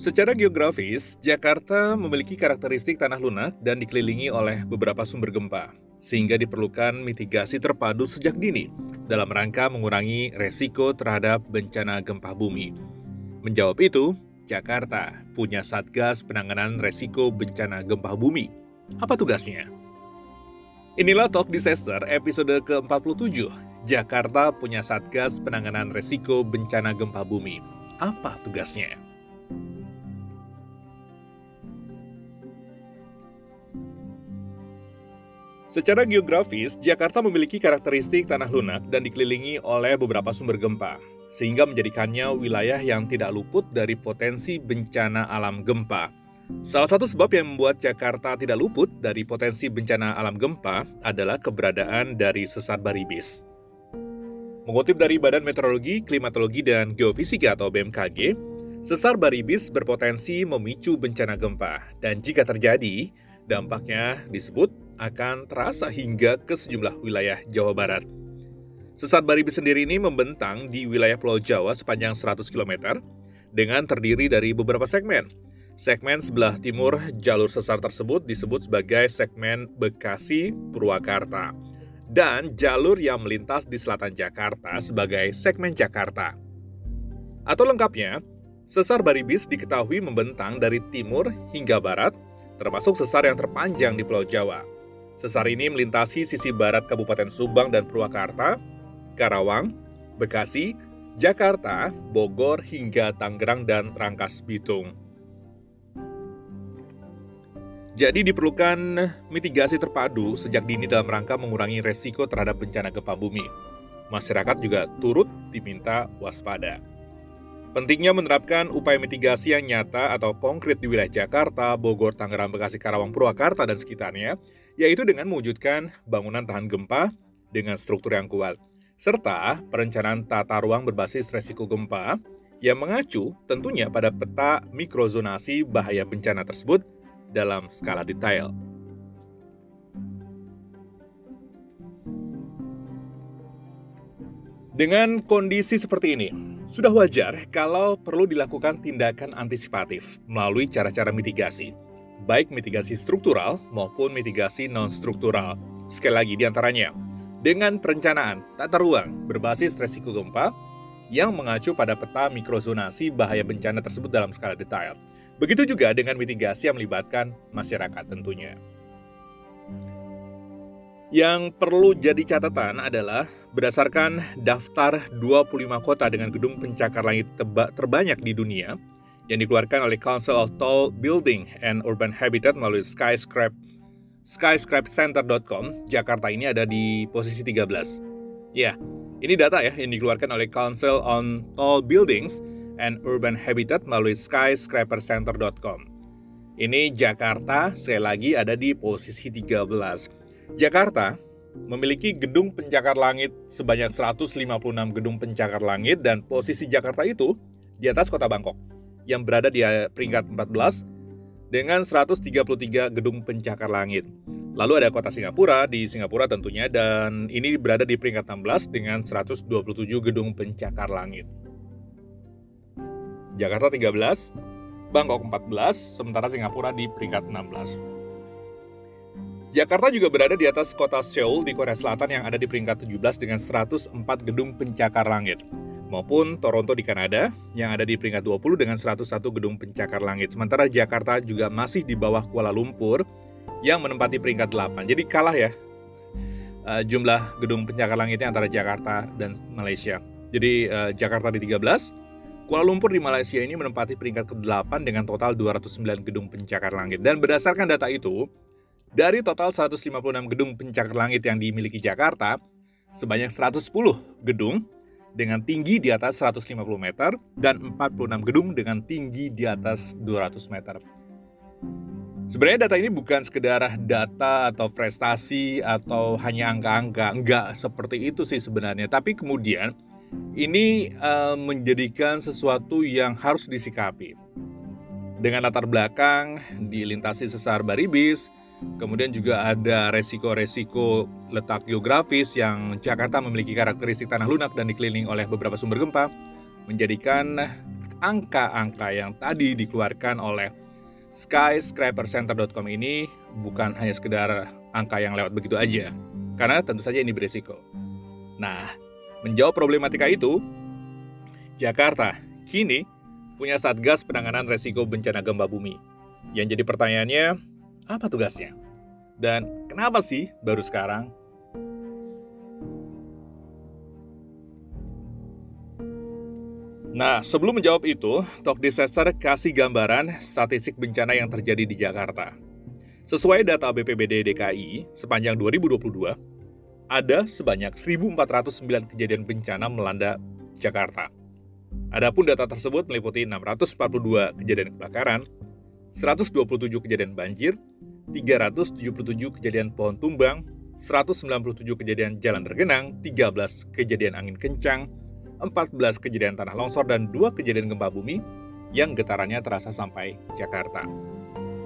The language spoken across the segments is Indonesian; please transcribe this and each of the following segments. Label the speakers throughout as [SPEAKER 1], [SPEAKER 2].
[SPEAKER 1] Secara geografis, Jakarta memiliki karakteristik tanah lunak dan dikelilingi oleh beberapa sumber gempa, sehingga diperlukan mitigasi terpadu sejak dini dalam rangka mengurangi resiko terhadap bencana gempa bumi. Menjawab itu, Jakarta punya Satgas Penanganan Resiko Bencana Gempa Bumi. Apa tugasnya? Inilah Talk Disaster episode ke-47. Jakarta punya Satgas Penanganan Resiko Bencana Gempa Bumi. Apa tugasnya? Secara geografis, Jakarta memiliki karakteristik tanah lunak dan dikelilingi oleh beberapa sumber gempa, sehingga menjadikannya wilayah yang tidak luput dari potensi bencana alam gempa. Salah satu sebab yang membuat Jakarta tidak luput dari potensi bencana alam gempa adalah keberadaan dari sesar baribis. Mengutip dari Badan Meteorologi, Klimatologi, dan Geofisika atau BMKG, sesar baribis berpotensi memicu bencana gempa, dan jika terjadi, dampaknya disebut akan terasa hingga ke sejumlah wilayah Jawa Barat. Sesar Baribis sendiri ini membentang di wilayah Pulau Jawa sepanjang 100 km dengan terdiri dari beberapa segmen. Segmen sebelah timur jalur sesar tersebut disebut sebagai segmen Bekasi Purwakarta dan jalur yang melintas di selatan Jakarta sebagai segmen Jakarta. Atau lengkapnya, sesar Baribis diketahui membentang dari timur hingga barat, termasuk sesar yang terpanjang di Pulau Jawa. Sesar ini melintasi sisi barat Kabupaten Subang dan Purwakarta, Karawang, Bekasi, Jakarta, Bogor, hingga Tangerang dan Rangkas Bitung. Jadi diperlukan mitigasi terpadu sejak dini dalam rangka mengurangi resiko terhadap bencana gempa bumi. Masyarakat juga turut diminta waspada. Pentingnya menerapkan upaya mitigasi yang nyata atau konkret di wilayah Jakarta, Bogor, Tangerang, Bekasi, Karawang, Purwakarta, dan sekitarnya yaitu dengan mewujudkan bangunan tahan gempa dengan struktur yang kuat, serta perencanaan tata ruang berbasis resiko gempa yang mengacu tentunya pada peta mikrozonasi bahaya bencana tersebut dalam skala detail. Dengan kondisi seperti ini, sudah wajar kalau perlu dilakukan tindakan antisipatif melalui cara-cara mitigasi baik mitigasi struktural maupun mitigasi non-struktural. Sekali lagi di antaranya, dengan perencanaan tata ruang berbasis resiko gempa yang mengacu pada peta mikrozonasi bahaya bencana tersebut dalam skala detail. Begitu juga dengan mitigasi yang melibatkan masyarakat tentunya. Yang perlu jadi catatan adalah berdasarkan daftar 25 kota dengan gedung pencakar langit terbanyak di dunia, yang dikeluarkan oleh Council of Tall Building and Urban Habitat melalui skyscrape skyscrapecenter.com, Jakarta ini ada di posisi 13. Ya, ini data ya yang dikeluarkan oleh Council on Tall Buildings and Urban Habitat melalui skyscrapercenter.com. Ini Jakarta, saya lagi ada di posisi 13. Jakarta memiliki gedung pencakar langit sebanyak 156 gedung pencakar langit dan posisi Jakarta itu di atas kota Bangkok yang berada di peringkat 14 dengan 133 gedung pencakar langit. Lalu ada kota Singapura di Singapura tentunya dan ini berada di peringkat 16 dengan 127 gedung pencakar langit. Jakarta 13, Bangkok 14, sementara Singapura di peringkat 16. Jakarta juga berada di atas kota Seoul di Korea Selatan yang ada di peringkat 17 dengan 104 gedung pencakar langit maupun Toronto di Kanada yang ada di peringkat 20 dengan 101 gedung pencakar langit. Sementara Jakarta juga masih di bawah Kuala Lumpur yang menempati peringkat 8. Jadi kalah ya uh, jumlah gedung pencakar langitnya antara Jakarta dan Malaysia. Jadi uh, Jakarta di 13, Kuala Lumpur di Malaysia ini menempati peringkat ke-8 dengan total 209 gedung pencakar langit. Dan berdasarkan data itu, dari total 156 gedung pencakar langit yang dimiliki Jakarta, sebanyak 110 gedung dengan tinggi di atas 150 meter dan 46 gedung dengan tinggi di atas 200 meter. Sebenarnya data ini bukan sekedar data atau prestasi atau hanya angka-angka, enggak seperti itu sih sebenarnya. Tapi kemudian ini uh, menjadikan sesuatu yang harus disikapi. Dengan latar belakang dilintasi sesar Baribis, Kemudian juga ada resiko-resiko letak geografis yang Jakarta memiliki karakteristik tanah lunak dan dikelilingi oleh beberapa sumber gempa, menjadikan angka-angka yang tadi dikeluarkan oleh skyscrapercenter.com ini bukan hanya sekedar angka yang lewat begitu aja, karena tentu saja ini beresiko. Nah, menjawab problematika itu, Jakarta kini punya Satgas Penanganan Resiko Bencana Gempa Bumi. Yang jadi pertanyaannya, apa tugasnya? Dan kenapa sih baru sekarang? Nah, sebelum menjawab itu, Talk Disaster kasih gambaran statistik bencana yang terjadi di Jakarta. Sesuai data BPBD DKI, sepanjang 2022, ada sebanyak 1.409 kejadian bencana melanda Jakarta. Adapun data tersebut meliputi 642 kejadian kebakaran, 127 kejadian banjir, 377 kejadian pohon tumbang, 197 kejadian jalan tergenang, 13 kejadian angin kencang, 14 kejadian tanah longsor, dan 2 kejadian gempa bumi yang getarannya terasa sampai Jakarta.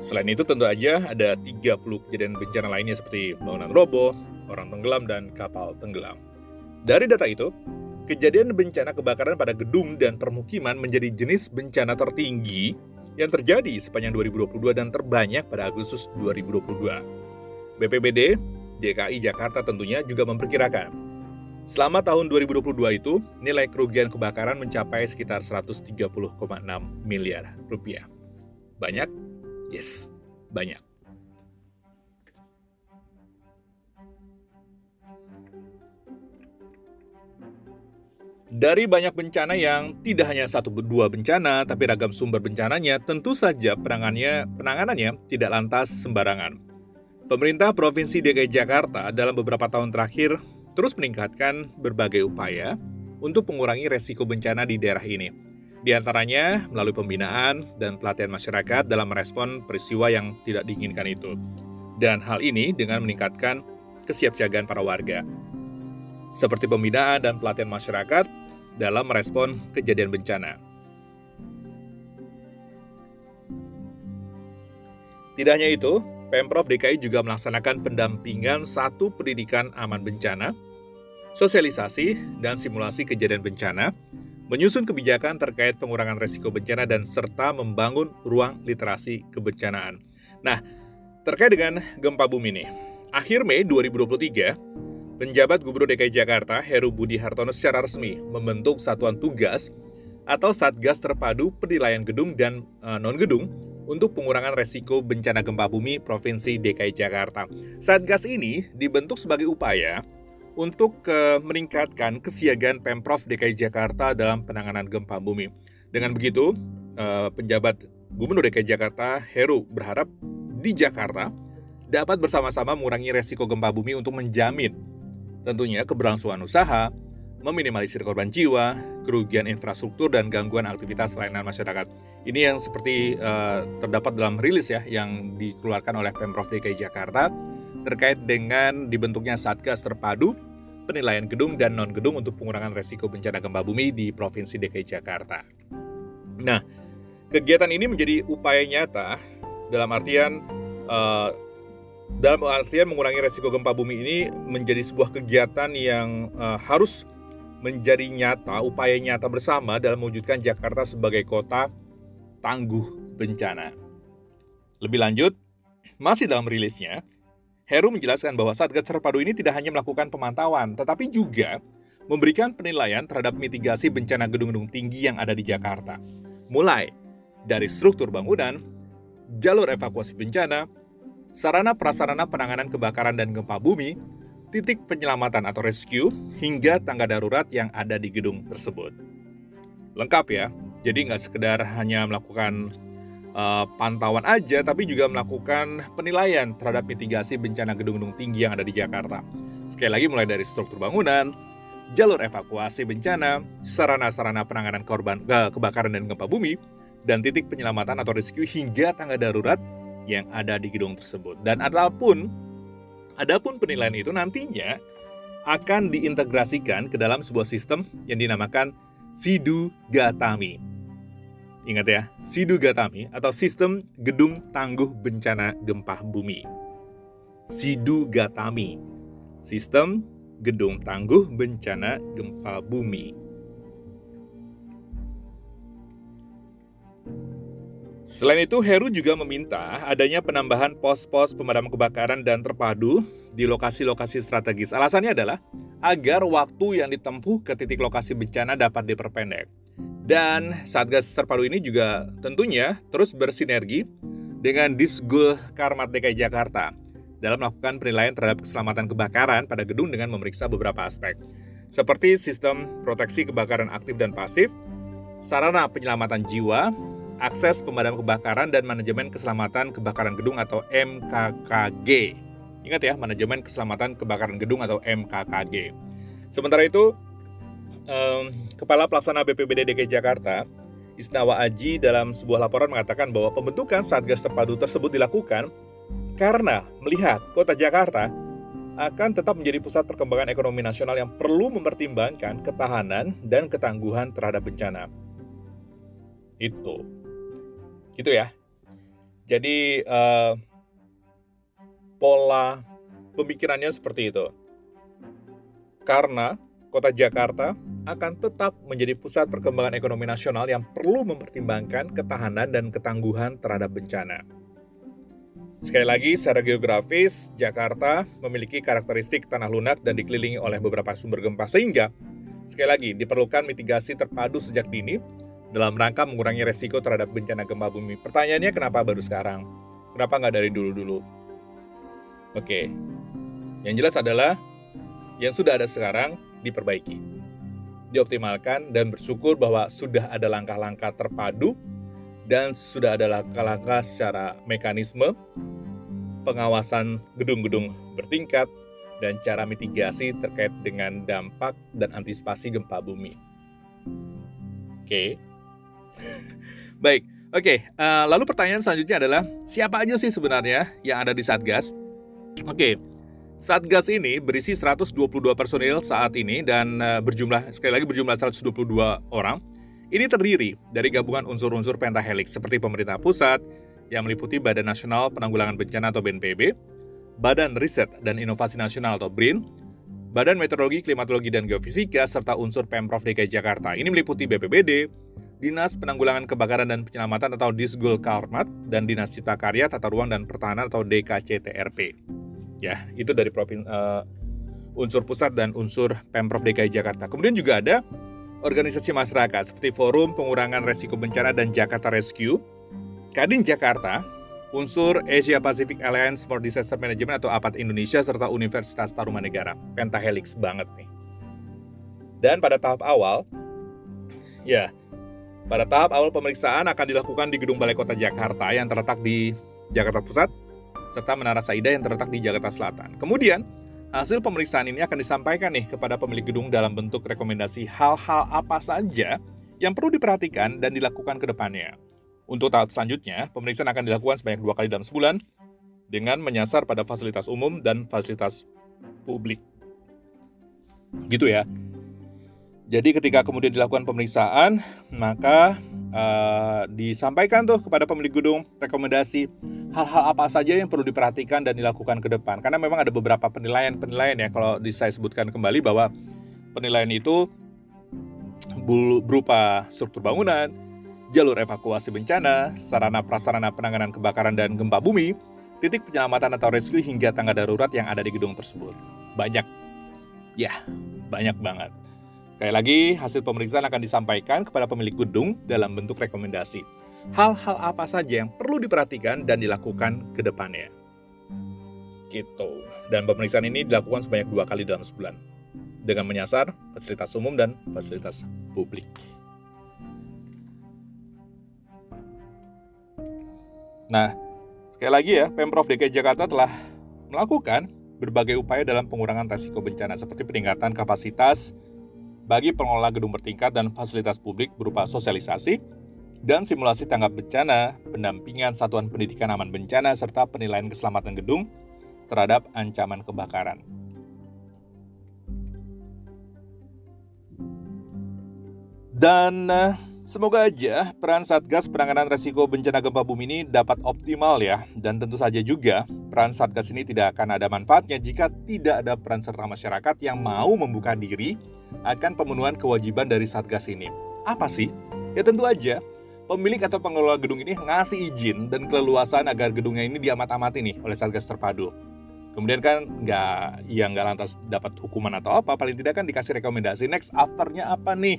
[SPEAKER 1] Selain itu tentu aja ada 30 kejadian bencana lainnya seperti bangunan roboh, orang tenggelam, dan kapal tenggelam. Dari data itu, kejadian bencana kebakaran pada gedung dan permukiman menjadi jenis bencana tertinggi yang terjadi sepanjang 2022 dan terbanyak pada Agustus 2022. BPBD DKI Jakarta tentunya juga memperkirakan Selama tahun 2022 itu, nilai kerugian kebakaran mencapai sekitar 130,6 miliar rupiah. Banyak? Yes, banyak. Dari banyak bencana yang tidak hanya satu dua bencana, tapi ragam sumber bencananya, tentu saja penanganannya, penanganannya tidak lantas sembarangan. Pemerintah Provinsi DKI Jakarta dalam beberapa tahun terakhir terus meningkatkan berbagai upaya untuk mengurangi resiko bencana di daerah ini. Di antaranya melalui pembinaan dan pelatihan masyarakat dalam merespon peristiwa yang tidak diinginkan itu. Dan hal ini dengan meningkatkan kesiapsiagaan para warga. Seperti pembinaan dan pelatihan masyarakat dalam merespon kejadian bencana. Tidak hanya itu, Pemprov DKI juga melaksanakan pendampingan satu pendidikan aman bencana, sosialisasi dan simulasi kejadian bencana, menyusun kebijakan terkait pengurangan risiko bencana dan serta membangun ruang literasi kebencanaan. Nah, terkait dengan gempa bumi ini, akhir Mei 2023, penjabat Gubernur DKI Jakarta Heru Budi Hartono secara resmi membentuk satuan tugas atau Satgas Terpadu Penilaian Gedung dan e, Non-Gedung untuk pengurangan resiko bencana gempa bumi Provinsi DKI Jakarta. Satgas ini dibentuk sebagai upaya untuk uh, meningkatkan kesiagaan Pemprov DKI Jakarta dalam penanganan gempa bumi. Dengan begitu, uh, penjabat Gubernur DKI Jakarta Heru berharap di Jakarta dapat bersama-sama mengurangi resiko gempa bumi untuk menjamin tentunya keberlangsungan usaha, meminimalisir korban jiwa, kerugian infrastruktur, dan gangguan aktivitas layanan masyarakat. Ini yang seperti uh, terdapat dalam rilis ya yang dikeluarkan oleh Pemprov DKI Jakarta terkait dengan dibentuknya Satgas Terpadu penilaian gedung dan non-gedung untuk pengurangan resiko bencana gempa bumi di Provinsi DKI Jakarta. Nah, kegiatan ini menjadi upaya nyata dalam artian uh, dalam artian mengurangi resiko gempa bumi ini menjadi sebuah kegiatan yang uh, harus menjadi nyata, upaya nyata bersama dalam mewujudkan Jakarta sebagai kota tangguh bencana. Lebih lanjut, masih dalam rilisnya, Heru menjelaskan bahwa Satgas Terpadu ini tidak hanya melakukan pemantauan, tetapi juga memberikan penilaian terhadap mitigasi bencana gedung-gedung tinggi yang ada di Jakarta. Mulai dari struktur bangunan, jalur evakuasi bencana, sarana prasarana penanganan kebakaran dan gempa bumi, titik penyelamatan atau rescue, hingga tangga darurat yang ada di gedung tersebut. Lengkap ya, jadi nggak sekedar hanya melakukan uh, pantauan aja, tapi juga melakukan penilaian terhadap mitigasi bencana gedung-gedung tinggi yang ada di Jakarta. Sekali lagi mulai dari struktur bangunan, jalur evakuasi bencana, sarana-sarana penanganan korban uh, kebakaran dan gempa bumi, dan titik penyelamatan atau rescue hingga tangga darurat yang ada di gedung tersebut. Dan adapun Adapun penilaian itu nantinya akan diintegrasikan ke dalam sebuah sistem yang dinamakan Sidu Gatami. Ingat ya, Sidu Gatami atau Sistem Gedung Tangguh Bencana Gempa Bumi. Sidu Gatami, Sistem Gedung Tangguh Bencana Gempa Bumi. Selain itu, Heru juga meminta adanya penambahan pos-pos pemadam kebakaran dan terpadu di lokasi-lokasi strategis. Alasannya adalah agar waktu yang ditempuh ke titik lokasi bencana dapat diperpendek. Dan Satgas Terpadu ini juga tentunya terus bersinergi dengan Disgul Karmat DKI Jakarta dalam melakukan penilaian terhadap keselamatan kebakaran pada gedung dengan memeriksa beberapa aspek, seperti sistem proteksi kebakaran aktif dan pasif, sarana penyelamatan jiwa, akses pemadam kebakaran dan manajemen keselamatan kebakaran gedung atau MKKG. Ingat ya, manajemen keselamatan kebakaran gedung atau MKKG. Sementara itu, um, Kepala Pelaksana BPBD DKI Jakarta, Isnawa Aji dalam sebuah laporan mengatakan bahwa pembentukan Satgas Terpadu tersebut dilakukan karena melihat kota Jakarta akan tetap menjadi pusat perkembangan ekonomi nasional yang perlu mempertimbangkan ketahanan dan ketangguhan terhadap bencana. Itu gitu ya. Jadi uh, pola pemikirannya seperti itu. Karena kota Jakarta akan tetap menjadi pusat perkembangan ekonomi nasional yang perlu mempertimbangkan ketahanan dan ketangguhan terhadap bencana. Sekali lagi, secara geografis, Jakarta memiliki karakteristik tanah lunak dan dikelilingi oleh beberapa sumber gempa sehingga, sekali lagi, diperlukan mitigasi terpadu sejak dini dalam rangka mengurangi resiko terhadap bencana gempa bumi. Pertanyaannya kenapa baru sekarang? Kenapa nggak dari dulu-dulu? Oke, yang jelas adalah yang sudah ada sekarang diperbaiki, dioptimalkan, dan bersyukur bahwa sudah ada langkah-langkah terpadu dan sudah ada langkah-langkah secara mekanisme pengawasan gedung-gedung bertingkat dan cara mitigasi terkait dengan dampak dan antisipasi gempa bumi. Oke, Baik, oke. Okay, uh, eh, lalu pertanyaan selanjutnya adalah siapa aja sih sebenarnya yang ada di Satgas? Oke, okay, Satgas ini berisi 122 personil saat ini dan uh, berjumlah sekali lagi berjumlah 122 orang. Ini terdiri dari gabungan unsur-unsur pentahelix seperti pemerintah pusat yang meliputi Badan Nasional Penanggulangan Bencana atau BNPB, Badan Riset dan Inovasi Nasional atau BRIN, Badan Meteorologi, Klimatologi, dan Geofisika, serta unsur Pemprov DKI Jakarta. Ini meliputi BPBD, Dinas Penanggulangan Kebakaran dan Penyelamatan atau Disgul Karmat dan Dinas Cipta Karya Tata Ruang dan Pertahanan atau DKCTRP. Ya, itu dari provin, uh, unsur pusat dan unsur Pemprov DKI Jakarta. Kemudian juga ada organisasi masyarakat seperti Forum Pengurangan Resiko Bencana dan Jakarta Rescue, Kadin Jakarta, unsur Asia Pacific Alliance for Disaster Management atau APAT Indonesia serta Universitas Tarumanegara. Pentahelix banget nih. Dan pada tahap awal, ya, pada tahap awal pemeriksaan akan dilakukan di Gedung Balai Kota Jakarta yang terletak di Jakarta Pusat, serta Menara Saida yang terletak di Jakarta Selatan. Kemudian, hasil pemeriksaan ini akan disampaikan nih kepada pemilik gedung dalam bentuk rekomendasi hal-hal apa saja yang perlu diperhatikan dan dilakukan ke depannya. Untuk tahap selanjutnya, pemeriksaan akan dilakukan sebanyak dua kali dalam sebulan dengan menyasar pada fasilitas umum dan fasilitas publik. Gitu ya. Jadi ketika kemudian dilakukan pemeriksaan, maka uh, disampaikan tuh kepada pemilik gedung rekomendasi hal-hal apa saja yang perlu diperhatikan dan dilakukan ke depan. Karena memang ada beberapa penilaian-penilaian ya kalau saya sebutkan kembali bahwa penilaian itu berupa struktur bangunan, jalur evakuasi bencana, sarana prasarana penanganan kebakaran dan gempa bumi, titik penyelamatan atau rescue hingga tangga darurat yang ada di gedung tersebut. Banyak. Ya, banyak banget. Sekali lagi, hasil pemeriksaan akan disampaikan kepada pemilik gedung dalam bentuk rekomendasi. Hal-hal apa saja yang perlu diperhatikan dan dilakukan ke depannya. Gitu. Dan pemeriksaan ini dilakukan sebanyak dua kali dalam sebulan. Dengan menyasar fasilitas umum dan fasilitas publik. Nah, sekali lagi ya, Pemprov DKI Jakarta telah melakukan berbagai upaya dalam pengurangan resiko bencana seperti peningkatan kapasitas bagi pengelola gedung bertingkat dan fasilitas publik berupa sosialisasi dan simulasi tanggap bencana, pendampingan satuan pendidikan aman bencana, serta penilaian keselamatan gedung terhadap ancaman kebakaran. Dan eh, semoga aja peran Satgas penanganan resiko bencana gempa bumi ini dapat optimal ya. Dan tentu saja juga peran Satgas ini tidak akan ada manfaatnya jika tidak ada peran serta masyarakat yang mau membuka diri akan pemenuhan kewajiban dari Satgas ini. Apa sih? Ya tentu aja, pemilik atau pengelola gedung ini ngasih izin dan keleluasan agar gedungnya ini diamat-amati nih oleh Satgas Terpadu. Kemudian kan nggak, ya nggak lantas dapat hukuman atau apa, paling tidak kan dikasih rekomendasi next afternya apa nih,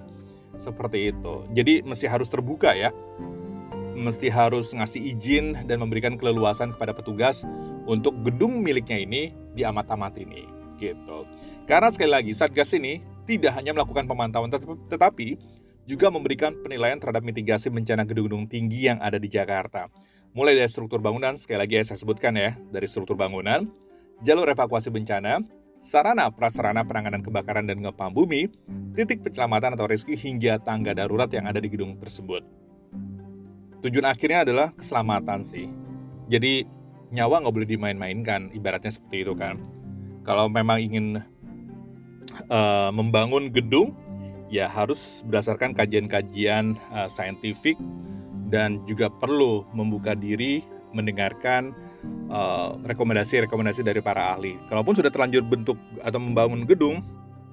[SPEAKER 1] seperti itu. Jadi mesti harus terbuka ya, mesti harus ngasih izin dan memberikan keleluasan kepada petugas untuk gedung miliknya ini diamat-amati nih, gitu. Karena sekali lagi Satgas ini tidak hanya melakukan pemantauan tetapi juga memberikan penilaian terhadap mitigasi bencana gedung-gedung tinggi yang ada di Jakarta. Mulai dari struktur bangunan, sekali lagi saya sebutkan ya, dari struktur bangunan, jalur evakuasi bencana, sarana prasarana penanganan kebakaran dan gempa bumi, titik penyelamatan atau rescue hingga tangga darurat yang ada di gedung tersebut. Tujuan akhirnya adalah keselamatan sih. Jadi nyawa nggak boleh dimain-mainkan, ibaratnya seperti itu kan. Kalau memang ingin uh, membangun gedung, ya harus berdasarkan kajian-kajian uh, saintifik dan juga perlu membuka diri mendengarkan rekomendasi-rekomendasi uh, dari para ahli. Kalaupun sudah terlanjur bentuk atau membangun gedung,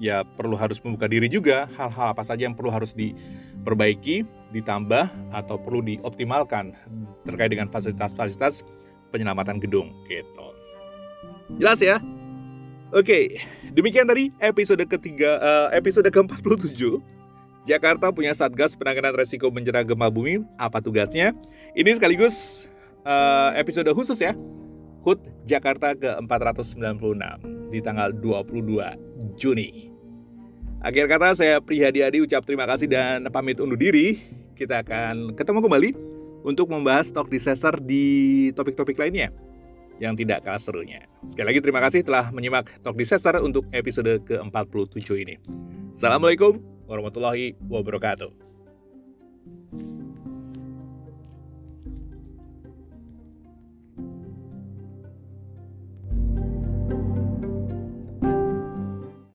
[SPEAKER 1] ya perlu harus membuka diri juga hal-hal apa saja yang perlu harus diperbaiki, ditambah atau perlu dioptimalkan terkait dengan fasilitas-fasilitas penyelamatan gedung gitu. Jelas ya? Oke, demikian tadi episode ketiga, uh, episode ke-47. Jakarta punya Satgas Penanganan Resiko Bencana Gempa Bumi. Apa tugasnya? Ini sekaligus uh, episode khusus ya. HUT Jakarta ke-496 di tanggal 22 Juni. Akhir kata saya Prihadi Adi ucap terima kasih dan pamit undur diri. Kita akan ketemu kembali untuk membahas talk disaster di topik-topik lainnya yang tidak kalah serunya. Sekali lagi terima kasih telah menyimak Talk Disaster untuk episode ke-47 ini. Assalamualaikum warahmatullahi wabarakatuh.